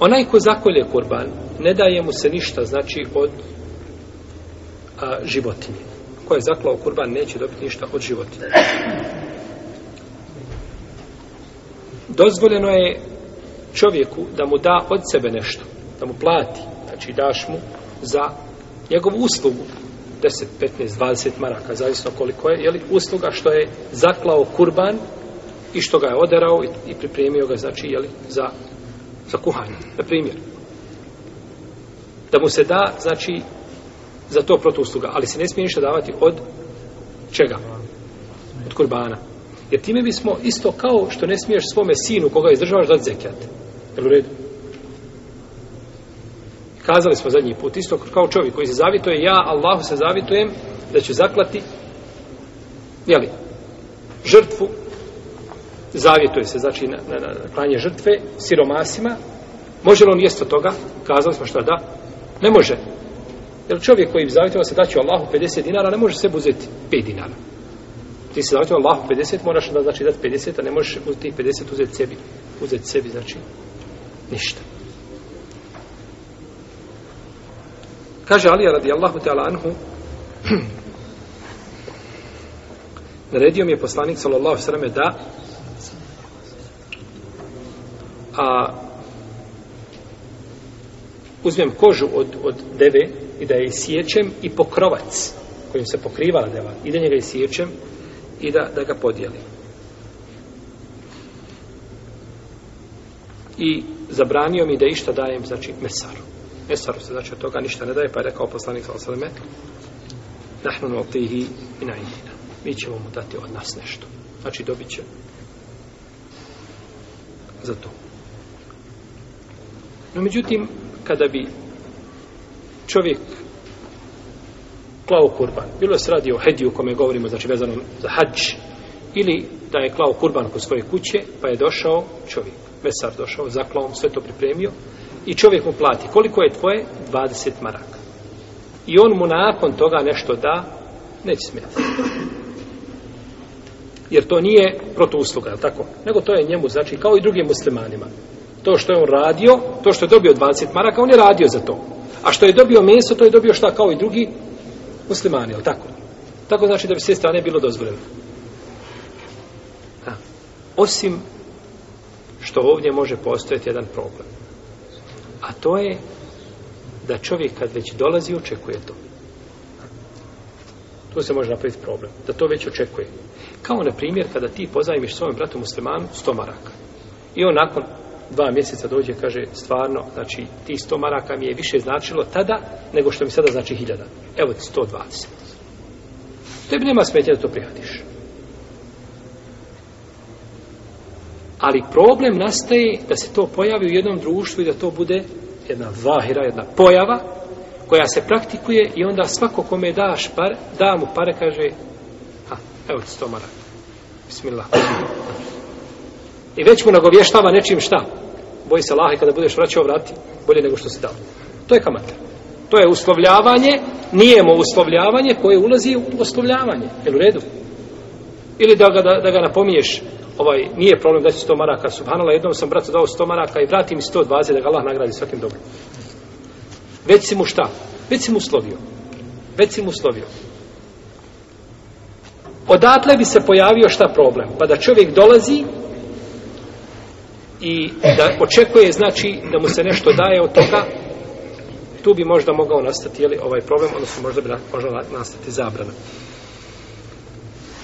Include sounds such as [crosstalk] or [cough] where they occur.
Onaj ko zakolje kurban, ne daje mu se ništa, znači, od a, životinje. Ko je zaklao kurban, neće dobiti ništa od životinje. Dozvoljeno je čovjeku da mu da od sebe nešto, da mu plati, znači daš mu za njegovu uslugu, 10, 15, 20 maraka, zavisno koliko je, jeli, usluga što je zaklao kurban i što ga je oderao i, i pripremio ga, znači, jeli, za za kuhanje, na primjer. Da mu se da, znači, za to protusluga, ali se ne smije ništa davati od čega? Od kurbana. Jer time bismo isto kao što ne smiješ svome sinu koga izdržavaš dati zekijat. Jel u redu? Kazali smo zadnji put, isto kao čovjek koji se zavituje, ja Allahu se zavitujem da ću zaklati jeli, žrtvu zavjetuje se, znači, na, na, na, na klanje žrtve siromasima, može li on jesto toga? Kazali smo što da? Ne može. Jer čovjek koji zavjetuje se daći Allahu 50 dinara, ne može se uzeti 5 dinara. Ti se zavjetuje Allahu 50, moraš da znači dati 50, a ne možeš uzeti 50, uzeti sebi. Uzeti sebi, znači, ništa. Kaže Alija radijallahu ta'ala anhu, [clears throat] naredio mi je poslanik sallallahu sallam da a uzmem kožu od, od deve i da je isječem i pokrovac kojim se pokrivala deva i da njega isječem i da, da ga podijelim. I zabranio mi da išta dajem, znači, mesaru. Mesaru se znači od toga ništa ne daje, pa je rekao poslanik sa osaleme, nahnu notihi i najinina. Mi ćemo mu dati od nas nešto. Znači, dobit će za to. No međutim, kada bi čovjek klao kurban, bilo da se radi o hediju kome govorimo, znači vezano za hađ, ili da je klao kurban kod svoje kuće, pa je došao čovjek, mesar došao, zaklao sve to pripremio, i čovjek mu plati, koliko je tvoje? 20 maraka. I on mu nakon toga nešto da, neće smeti. Jer to nije protuusluga, tako? Nego to je njemu, znači, kao i drugim muslimanima to što je on radio, to što je dobio 20 maraka, on je radio za to. A što je dobio meso, to je dobio šta kao i drugi muslimani, je tako? Tako znači da bi s te strane bilo dozvoljeno. A, osim što ovdje može postojati jedan problem. A to je da čovjek kad već dolazi očekuje to. Tu se može napraviti problem. Da to već očekuje. Kao na primjer kada ti pozajmiš svojom bratu muslimanu 100 maraka. I on nakon dva mjeseca dođe, kaže, stvarno, znači, ti 100 maraka mi je više značilo tada, nego što mi sada znači hiljada. Evo ti 120. Tebi nema smetnje da to prihvatiš. Ali problem nastaje da se to pojavi u jednom društvu i da to bude jedna vahira, jedna pojava koja se praktikuje i onda svako kome daš par, da mu pare, kaže, ha, evo ti 100 maraka. Bismillah. I već mu nagovještava nečim šta. Boji se Allah i kada budeš vraćao vrati, bolje nego što si dao. To je kamata. To je uslovljavanje, nije mu uslovljavanje koje ulazi u uslovljavanje. Jel u redu? Ili da ga, da, da ga napomiješ, ovaj, nije problem da će 100 maraka. Subhanala, jednom sam bratu dao 100 maraka i vratim 120 da ga Allah nagradi svakim dobrom. Već si mu šta? Već si mu uslovio. Već si mu uslovio. Odatle bi se pojavio šta problem? Pa da čovjek dolazi i da očekuje znači da mu se nešto daje od toga tu bi možda mogao nastati jeli, ovaj problem, odnosno možda bi možda nastati zabrana.